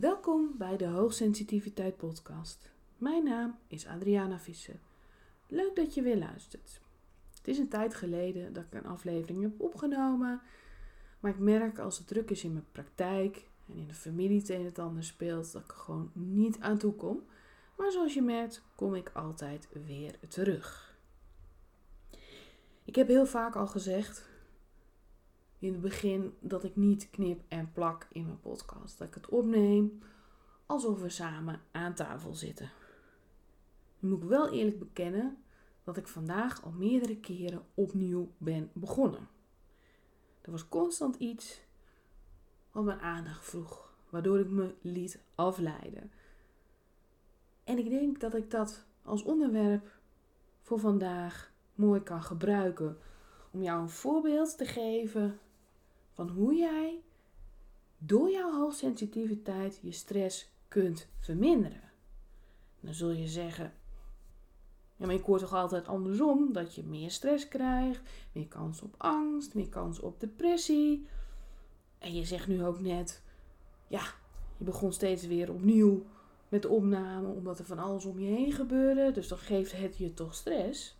Welkom bij de Hoogsensitiviteit Podcast. Mijn naam is Adriana Visser. Leuk dat je weer luistert. Het is een tijd geleden dat ik een aflevering heb opgenomen, maar ik merk als het druk is in mijn praktijk en in de familie het een het ander speelt, dat ik er gewoon niet aan toe kom. Maar zoals je merkt, kom ik altijd weer terug. Ik heb heel vaak al gezegd in het begin dat ik niet knip en plak in mijn podcast. Dat ik het opneem alsof we samen aan tafel zitten. Nu moet ik wel eerlijk bekennen dat ik vandaag al meerdere keren opnieuw ben begonnen. Er was constant iets wat mijn aandacht vroeg, waardoor ik me liet afleiden. En ik denk dat ik dat als onderwerp voor vandaag mooi kan gebruiken om jou een voorbeeld te geven van hoe jij door jouw hoogsensitiviteit je stress kunt verminderen. Dan zul je zeggen, ja, maar ik hoor toch altijd andersom dat je meer stress krijgt, meer kans op angst, meer kans op depressie. En je zegt nu ook net, ja, je begon steeds weer opnieuw met de opname omdat er van alles om je heen gebeurde, dus dan geeft het je toch stress.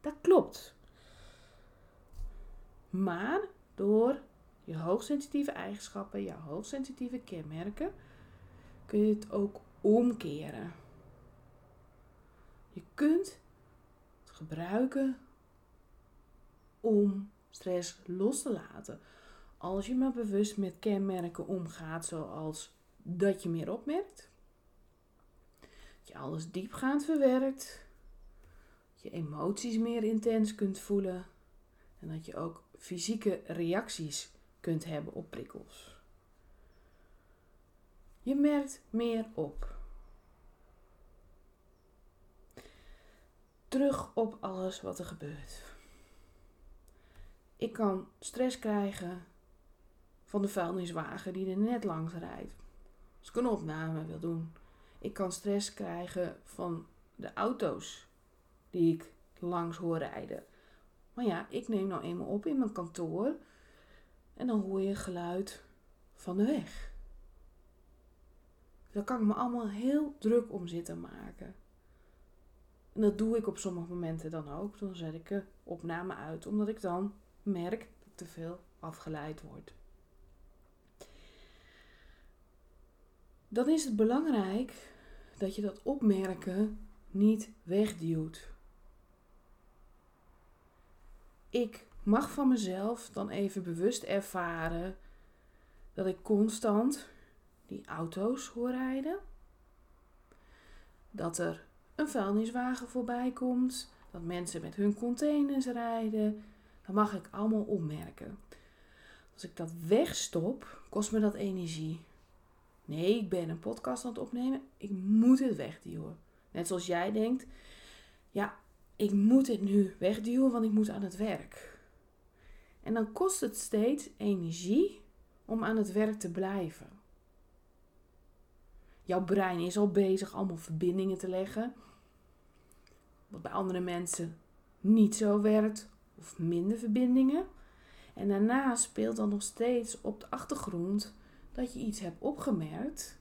Dat klopt. Maar door je hoogsensitieve eigenschappen, jouw hoogsensitieve kenmerken, kun je het ook omkeren. Je kunt het gebruiken om stress los te laten. Als je maar bewust met kenmerken omgaat, zoals dat je meer opmerkt, dat je alles diepgaand verwerkt, dat je emoties meer intens kunt voelen en dat je ook fysieke reacties kunt hebben op prikkels. Je merkt meer op. Terug op alles wat er gebeurt. Ik kan stress krijgen van de vuilniswagen die er net langs rijdt. Als ik een opname wil doen. Ik kan stress krijgen van de auto's die ik langs hoor rijden. Maar ja, ik neem nou eenmaal op in mijn kantoor en dan hoor je geluid van de weg. Daar kan ik me allemaal heel druk om zitten maken. En dat doe ik op sommige momenten dan ook. Dan zet ik de opname uit, omdat ik dan merk dat ik te veel afgeleid word. Dan is het belangrijk dat je dat opmerken niet wegduwt ik mag van mezelf dan even bewust ervaren dat ik constant die auto's hoor rijden. Dat er een vuilniswagen voorbij komt. Dat mensen met hun containers rijden. Dat mag ik allemaal opmerken. Als ik dat wegstop, kost me dat energie. Nee, ik ben een podcast aan het opnemen. Ik moet het wegduwen. Net zoals jij denkt. Ja, ik moet het nu wegduwen, want ik moet aan het werk. En dan kost het steeds energie om aan het werk te blijven. Jouw brein is al bezig allemaal verbindingen te leggen. Wat bij andere mensen niet zo werkt, of minder verbindingen. En daarna speelt dan nog steeds op de achtergrond dat je iets hebt opgemerkt,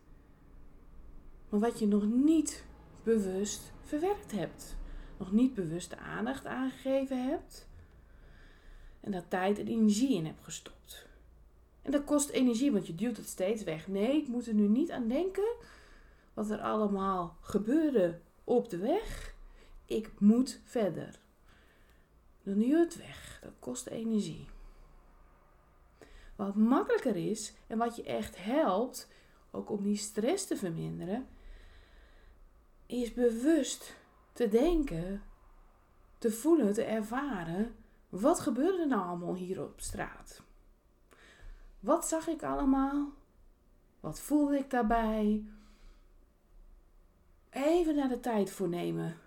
maar wat je nog niet bewust verwerkt hebt nog niet bewust de aandacht aangegeven hebt. En daar tijd en energie in hebt gestopt. En dat kost energie, want je duwt het steeds weg. Nee, ik moet er nu niet aan denken wat er allemaal gebeurde op de weg. Ik moet verder. Dan duw het weg. Dat kost energie. Wat makkelijker is en wat je echt helpt, ook om die stress te verminderen, is bewust te denken, te voelen, te ervaren. Wat gebeurde er nou allemaal hier op straat? Wat zag ik allemaal? Wat voelde ik daarbij? Even naar de tijd voor nemen.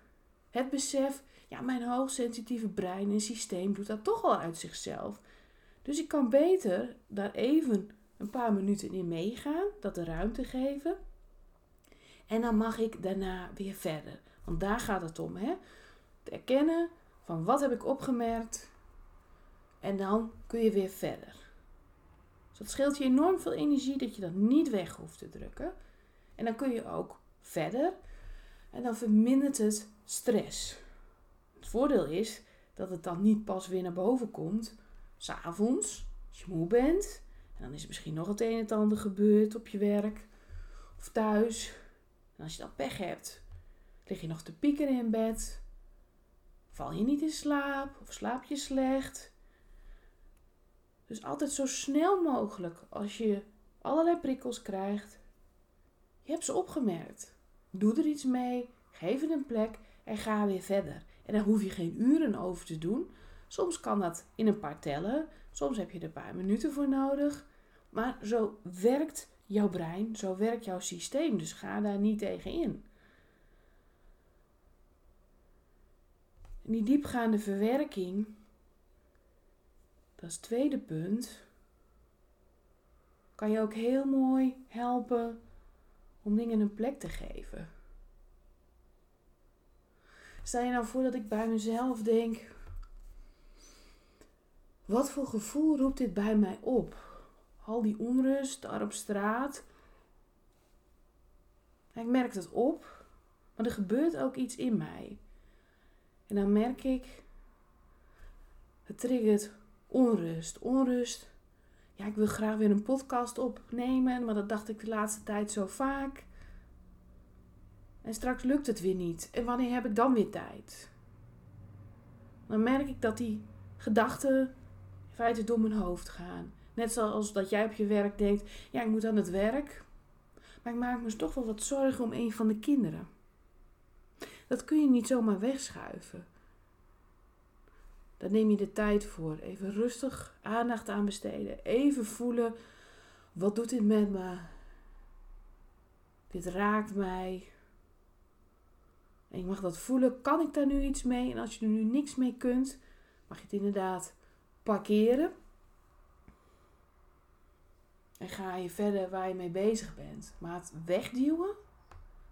Het besef, ja, mijn hoogsensitieve brein en systeem doet dat toch al uit zichzelf. Dus ik kan beter daar even een paar minuten in meegaan, dat de ruimte geven. En dan mag ik daarna weer verder. Want daar gaat het om. Hè? Te erkennen van wat heb ik opgemerkt. En dan kun je weer verder. Dus dat scheelt je enorm veel energie dat je dat niet weg hoeft te drukken. En dan kun je ook verder en dan vermindert het stress. Het voordeel is dat het dan niet pas weer naar boven komt, s'avonds, als je moe bent. En dan is er misschien nog het een en het ander gebeurd op je werk of thuis. En als je dan pech hebt, lig je nog te piekeren in bed. Val je niet in slaap of slaap je slecht. Dus altijd zo snel mogelijk als je allerlei prikkels krijgt. Je hebt ze opgemerkt. Doe er iets mee, geef het een plek en ga weer verder. En daar hoef je geen uren over te doen. Soms kan dat in een paar tellen, soms heb je er een paar minuten voor nodig. Maar zo werkt jouw brein, zo werkt jouw systeem. Dus ga daar niet tegen in. Die diepgaande verwerking, dat is het tweede punt, kan je ook heel mooi helpen om dingen een plek te geven. Stel je nou voor dat ik bij mezelf denk: wat voor gevoel roept dit bij mij op? Al die onrust daar op straat. Ik merk het op, maar er gebeurt ook iets in mij. En dan merk ik, het triggert onrust. Onrust. Ja, ik wil graag weer een podcast opnemen, maar dat dacht ik de laatste tijd zo vaak. En straks lukt het weer niet. En wanneer heb ik dan weer tijd? Dan merk ik dat die gedachten in feite door mijn hoofd gaan. Net zoals dat jij op je werk denkt: ja, ik moet aan het werk. Maar ik maak me toch wel wat zorgen om een van de kinderen. Dat kun je niet zomaar wegschuiven. Daar neem je de tijd voor. Even rustig aandacht aan besteden. Even voelen: wat doet dit met me? Dit raakt mij. En je mag dat voelen. Kan ik daar nu iets mee? En als je er nu niks mee kunt, mag je het inderdaad parkeren. En ga je verder waar je mee bezig bent. Maar het wegduwen,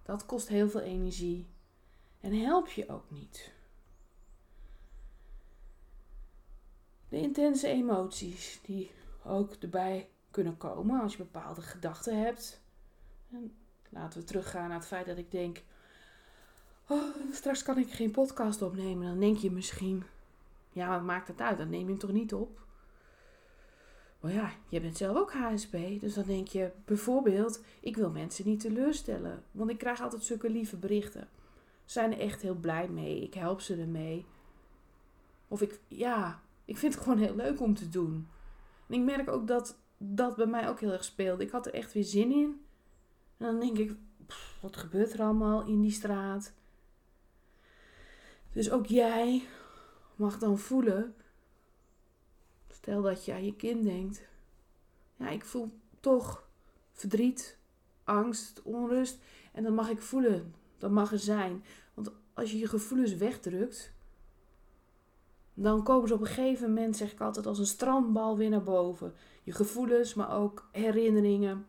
dat kost heel veel energie. En help je ook niet. De intense emoties die ook erbij kunnen komen als je bepaalde gedachten hebt. En laten we teruggaan naar het feit dat ik denk: oh, straks kan ik geen podcast opnemen. Dan denk je misschien: ja, wat maakt het uit? Dan neem je hem toch niet op? Maar ja, je bent zelf ook HSP. Dus dan denk je bijvoorbeeld: ik wil mensen niet teleurstellen. Want ik krijg altijd zulke lieve berichten. Zijn er echt heel blij mee. Ik help ze ermee. Of ik, ja, ik vind het gewoon heel leuk om te doen. En ik merk ook dat dat bij mij ook heel erg speelde. Ik had er echt weer zin in. En dan denk ik, wat gebeurt er allemaal in die straat? Dus ook jij mag dan voelen. Stel dat je aan je kind denkt. Ja, ik voel toch verdriet, angst, onrust. En dat mag ik voelen. Dat mag er zijn. Want als je je gevoelens wegdrukt, dan komen ze op een gegeven moment, zeg ik altijd, als een strandbal weer naar boven. Je gevoelens, maar ook herinneringen,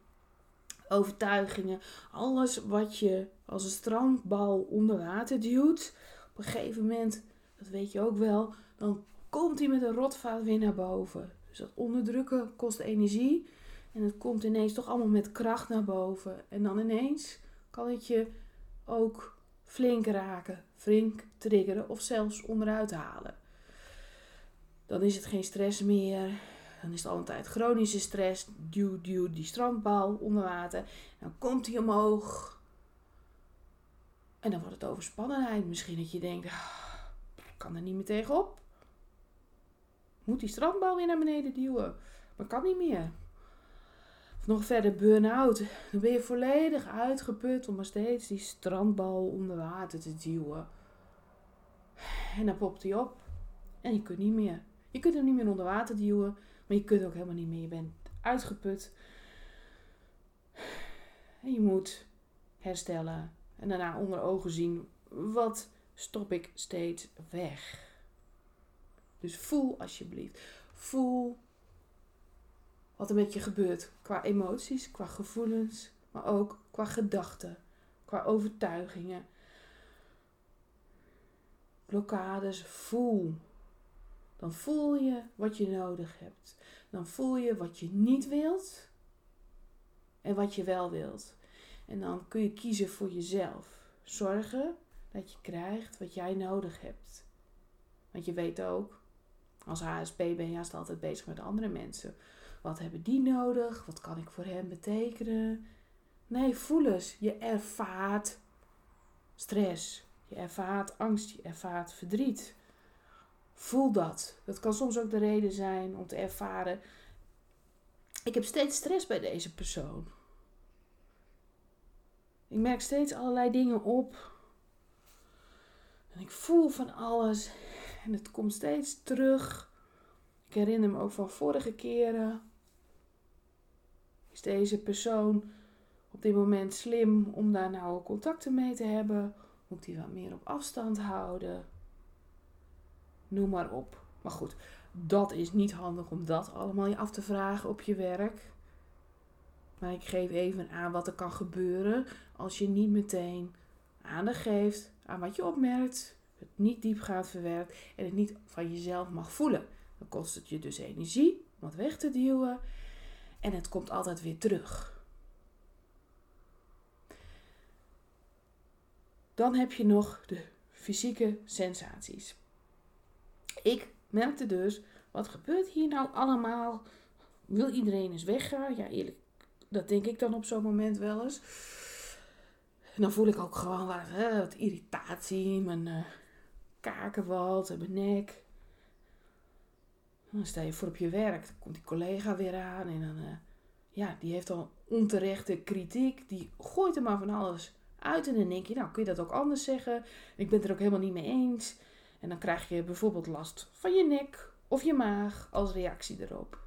overtuigingen. Alles wat je als een strandbal onder water duwt. Op een gegeven moment, dat weet je ook wel, dan komt hij met een rotvaart weer naar boven. Dus dat onderdrukken kost energie. En het komt ineens toch allemaal met kracht naar boven. En dan ineens kan het je ook flink raken, flink triggeren of zelfs onderuit halen. Dan is het geen stress meer. Dan is het altijd chronische stress. Duw, duw die strandbal onder water. Dan komt hij omhoog. En dan wordt het overspannenheid. Misschien dat je denkt, ah, ik kan er niet meer tegenop. Moet die strandbal weer naar beneden duwen. Maar kan niet meer. Nog verder burn-out. Dan ben je volledig uitgeput om maar steeds die strandbal onder water te duwen. En dan popt hij op. En je kunt niet meer. Je kunt hem niet meer onder water duwen, maar je kunt ook helemaal niet meer. Je bent uitgeput. En je moet herstellen. En daarna onder ogen zien, wat stop ik steeds weg. Dus voel alsjeblieft. Voel wat er met je gebeurt. Qua emoties, qua gevoelens, maar ook qua gedachten, qua overtuigingen. Blokkades, voel dan voel je wat je nodig hebt. dan voel je wat je niet wilt en wat je wel wilt. En dan kun je kiezen voor jezelf. Zorgen dat je krijgt wat jij nodig hebt. Want je weet ook, als HSP ben je altijd bezig met andere mensen. Wat hebben die nodig? Wat kan ik voor hen betekenen? Nee, voel eens. Je ervaart stress. Je ervaart angst. Je ervaart verdriet. Voel dat. Dat kan soms ook de reden zijn om te ervaren. Ik heb steeds stress bij deze persoon. Ik merk steeds allerlei dingen op. En ik voel van alles. En het komt steeds terug. Ik herinner me ook van vorige keren. Is deze persoon op dit moment slim om daar nou contacten mee te hebben? Moet hij wat meer op afstand houden? Noem maar op. Maar goed, dat is niet handig om dat allemaal je af te vragen op je werk. Maar ik geef even aan wat er kan gebeuren als je niet meteen aandacht geeft aan wat je opmerkt, het niet diep gaat verwerkt en het niet van jezelf mag voelen. Dan kost het je dus energie om het weg te duwen en het komt altijd weer terug. Dan heb je nog de fysieke sensaties. Ik merkte dus, wat gebeurt hier nou allemaal? Wil iedereen eens weggaan? Ja, eerlijk, dat denk ik dan op zo'n moment wel eens. En dan voel ik ook gewoon wat, hè, wat irritatie, mijn uh, kakenwald en mijn nek. Dan sta je voor op je werk, dan komt die collega weer aan en dan, uh, ja, die heeft dan onterechte kritiek. Die gooit er maar van alles uit en dan denk je, nou kun je dat ook anders zeggen. Ik ben het er ook helemaal niet mee eens. En dan krijg je bijvoorbeeld last van je nek of je maag als reactie erop.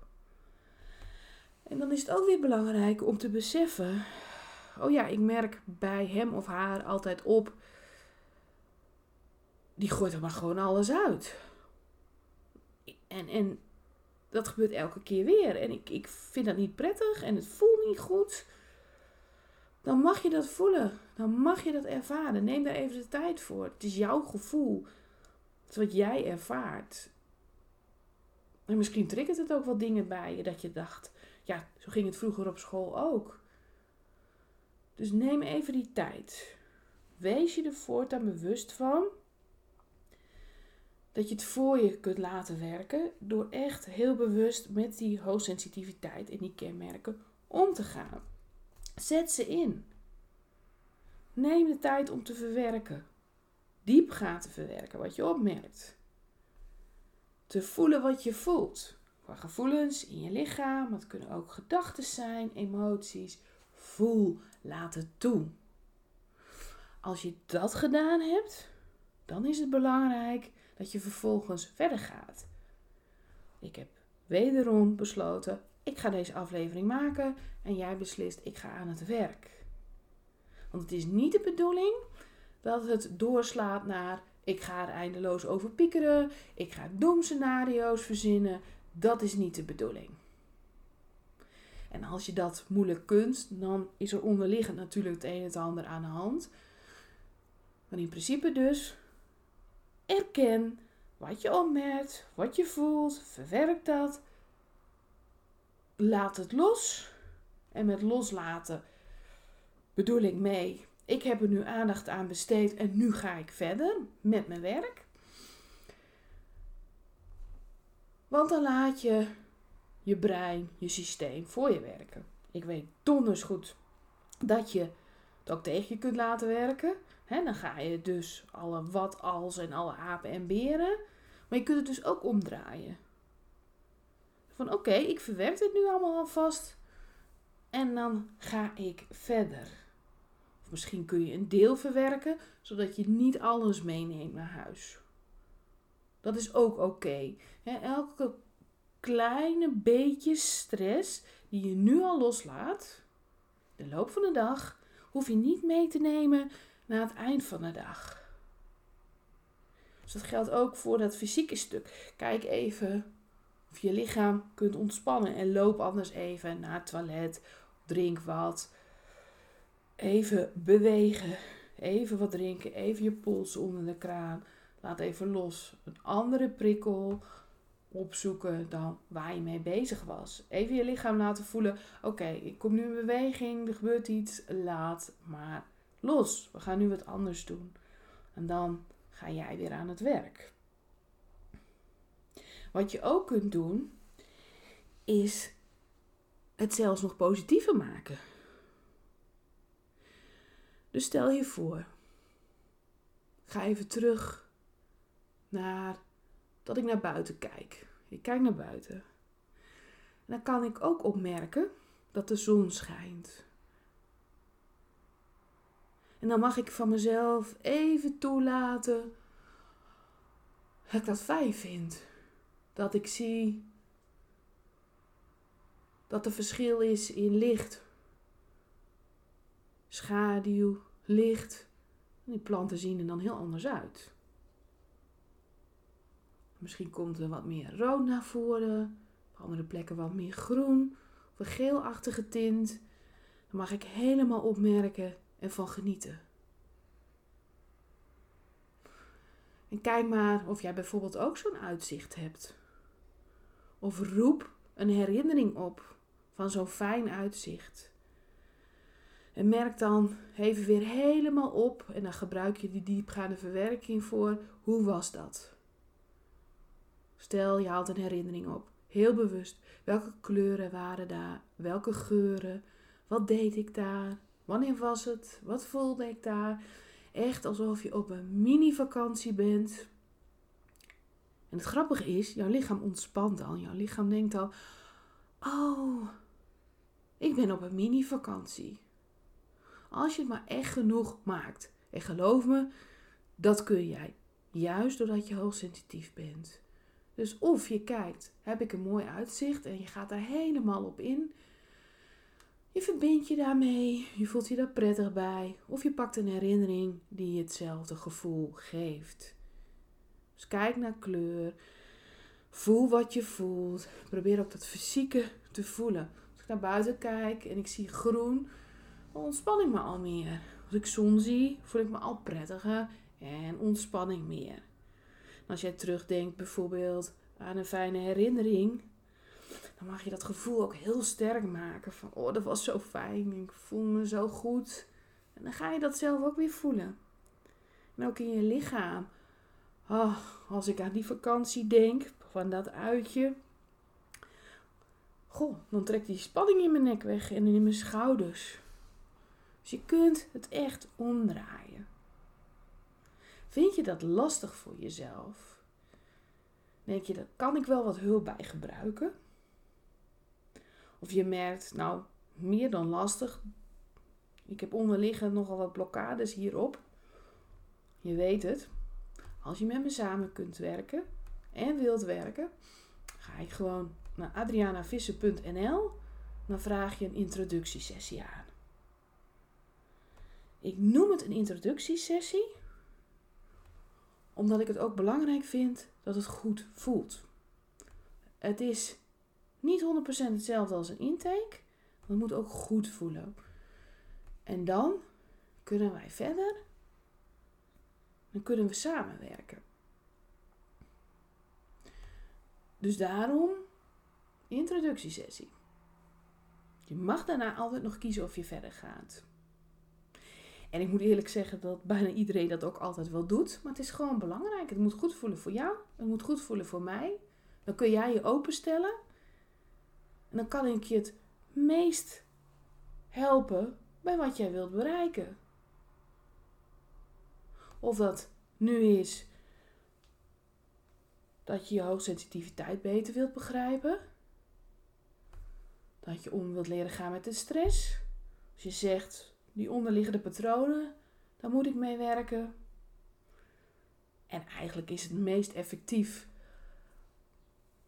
En dan is het ook weer belangrijk om te beseffen: oh ja, ik merk bij hem of haar altijd op, die gooit er maar gewoon alles uit. En, en dat gebeurt elke keer weer. En ik, ik vind dat niet prettig en het voelt niet goed. Dan mag je dat voelen. Dan mag je dat ervaren. Neem daar even de tijd voor. Het is jouw gevoel. Het is wat jij ervaart. En misschien triggert het ook wel dingen bij je dat je dacht: ja, zo ging het vroeger op school ook. Dus neem even die tijd. Wees je er voortaan bewust van dat je het voor je kunt laten werken door echt heel bewust met die hoogsensitiviteit en die kenmerken om te gaan. Zet ze in. Neem de tijd om te verwerken. Diep gaan te verwerken wat je opmerkt. Te voelen wat je voelt gevoelens in je lichaam. Het kunnen ook gedachten zijn, emoties. Voel, laat het toe. Als je dat gedaan hebt, dan is het belangrijk dat je vervolgens verder gaat. Ik heb wederom besloten, ik ga deze aflevering maken en jij beslist, ik ga aan het werk. Want het is niet de bedoeling dat het doorslaat naar ik ga er eindeloos over piekeren, ik ga doemscenario's verzinnen, dat is niet de bedoeling. En als je dat moeilijk kunt, dan is er onderliggend natuurlijk het een en het ander aan de hand. Maar in principe dus, erken wat je opmerkt, wat je voelt, verwerk dat. Laat het los. En met loslaten bedoel ik mee, ik heb er nu aandacht aan besteed en nu ga ik verder met mijn werk. Want dan laat je je brein, je systeem voor je werken. Ik weet donders goed dat je het ook tegen je kunt laten werken. Dan ga je dus alle wat als en alle apen en beren. Maar je kunt het dus ook omdraaien. Van oké, ik verwerk dit nu allemaal alvast. En dan ga ik verder. Of misschien kun je een deel verwerken, zodat je niet alles meeneemt naar huis. Dat is ook oké. Elke kleine beetje stress die je nu al loslaat, de loop van de dag, hoef je niet mee te nemen naar het eind van de dag. Dus dat geldt ook voor dat fysieke stuk. Kijk even of je lichaam kunt ontspannen en loop anders even naar het toilet, drink wat. Even bewegen, even wat drinken, even je pols onder de kraan. Laat even los. Een andere prikkel. opzoeken dan waar je mee bezig was. Even je lichaam laten voelen: oké, ik kom nu in beweging, er gebeurt iets, laat maar los. We gaan nu wat anders doen. En dan ga jij weer aan het werk. Wat je ook kunt doen, is het zelfs nog positiever maken. Dus stel je voor, ga even terug naar dat ik naar buiten kijk. Ik kijk naar buiten. En dan kan ik ook opmerken dat de zon schijnt. En dan mag ik van mezelf even toelaten dat ik dat fijn vind. Dat ik zie dat er verschil is in licht, schaduw, licht. Die planten zien er dan heel anders uit. Misschien komt er wat meer rood naar voren, op andere plekken wat meer groen of een geelachtige tint. Dan mag ik helemaal opmerken en van genieten. En kijk maar of jij bijvoorbeeld ook zo'n uitzicht hebt. Of roep een herinnering op van zo'n fijn uitzicht. En merk dan even weer helemaal op en dan gebruik je die diepgaande verwerking voor. Hoe was dat? Stel, je haalt een herinnering op. Heel bewust. Welke kleuren waren daar? Welke geuren? Wat deed ik daar? Wanneer was het? Wat voelde ik daar? Echt alsof je op een mini-vakantie bent. En het grappige is, jouw lichaam ontspant al. Jouw lichaam denkt al: Oh, ik ben op een mini-vakantie. Als je het maar echt genoeg maakt. En geloof me, dat kun jij. Juist doordat je hoogsensitief bent. Dus of je kijkt, heb ik een mooi uitzicht en je gaat daar helemaal op in. Je verbindt je daarmee, je voelt je daar prettig bij. Of je pakt een herinnering die je hetzelfde gevoel geeft. Dus kijk naar kleur, voel wat je voelt. Probeer ook dat fysieke te voelen. Als ik naar buiten kijk en ik zie groen, ontspan ik me al meer. Als ik zon zie, voel ik me al prettiger en ontspanning meer als jij terugdenkt bijvoorbeeld aan een fijne herinnering, dan mag je dat gevoel ook heel sterk maken. Van, oh, dat was zo fijn, ik voel me zo goed. En dan ga je dat zelf ook weer voelen. En ook in je lichaam. Oh, als ik aan die vakantie denk, van dat uitje. Goh, dan trekt die spanning in mijn nek weg en in mijn schouders. Dus je kunt het echt omdraaien. Vind je dat lastig voor jezelf? Denk je, daar kan ik wel wat hulp bij gebruiken? Of je merkt, nou, meer dan lastig. Ik heb onderliggend nogal wat blokkades hierop. Je weet het. Als je met me samen kunt werken en wilt werken, ga ik gewoon naar adrianavissen.nl. Dan vraag je een introductiesessie aan. Ik noem het een introductiesessie omdat ik het ook belangrijk vind dat het goed voelt. Het is niet 100% hetzelfde als een intake. Het moet ook goed voelen. En dan kunnen wij verder. Dan kunnen we samenwerken. Dus daarom introductiesessie. Je mag daarna altijd nog kiezen of je verder gaat. En ik moet eerlijk zeggen dat bijna iedereen dat ook altijd wel doet. Maar het is gewoon belangrijk. Het moet goed voelen voor jou. Het moet goed voelen voor mij. Dan kun jij je openstellen. En dan kan ik je het meest helpen bij wat jij wilt bereiken. Of dat nu is dat je je hoogsensitiviteit beter wilt begrijpen. Dat je om wilt leren gaan met de stress. Als je zegt, die onderliggende patronen, daar moet ik mee werken. En eigenlijk is het meest effectief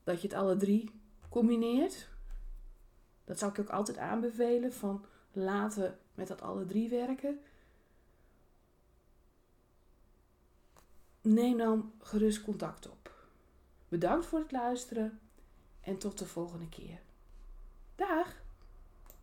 dat je het alle drie combineert. Dat zou ik ook altijd aanbevelen van laten met dat alle drie werken. Neem dan gerust contact op. Bedankt voor het luisteren en tot de volgende keer. Dag!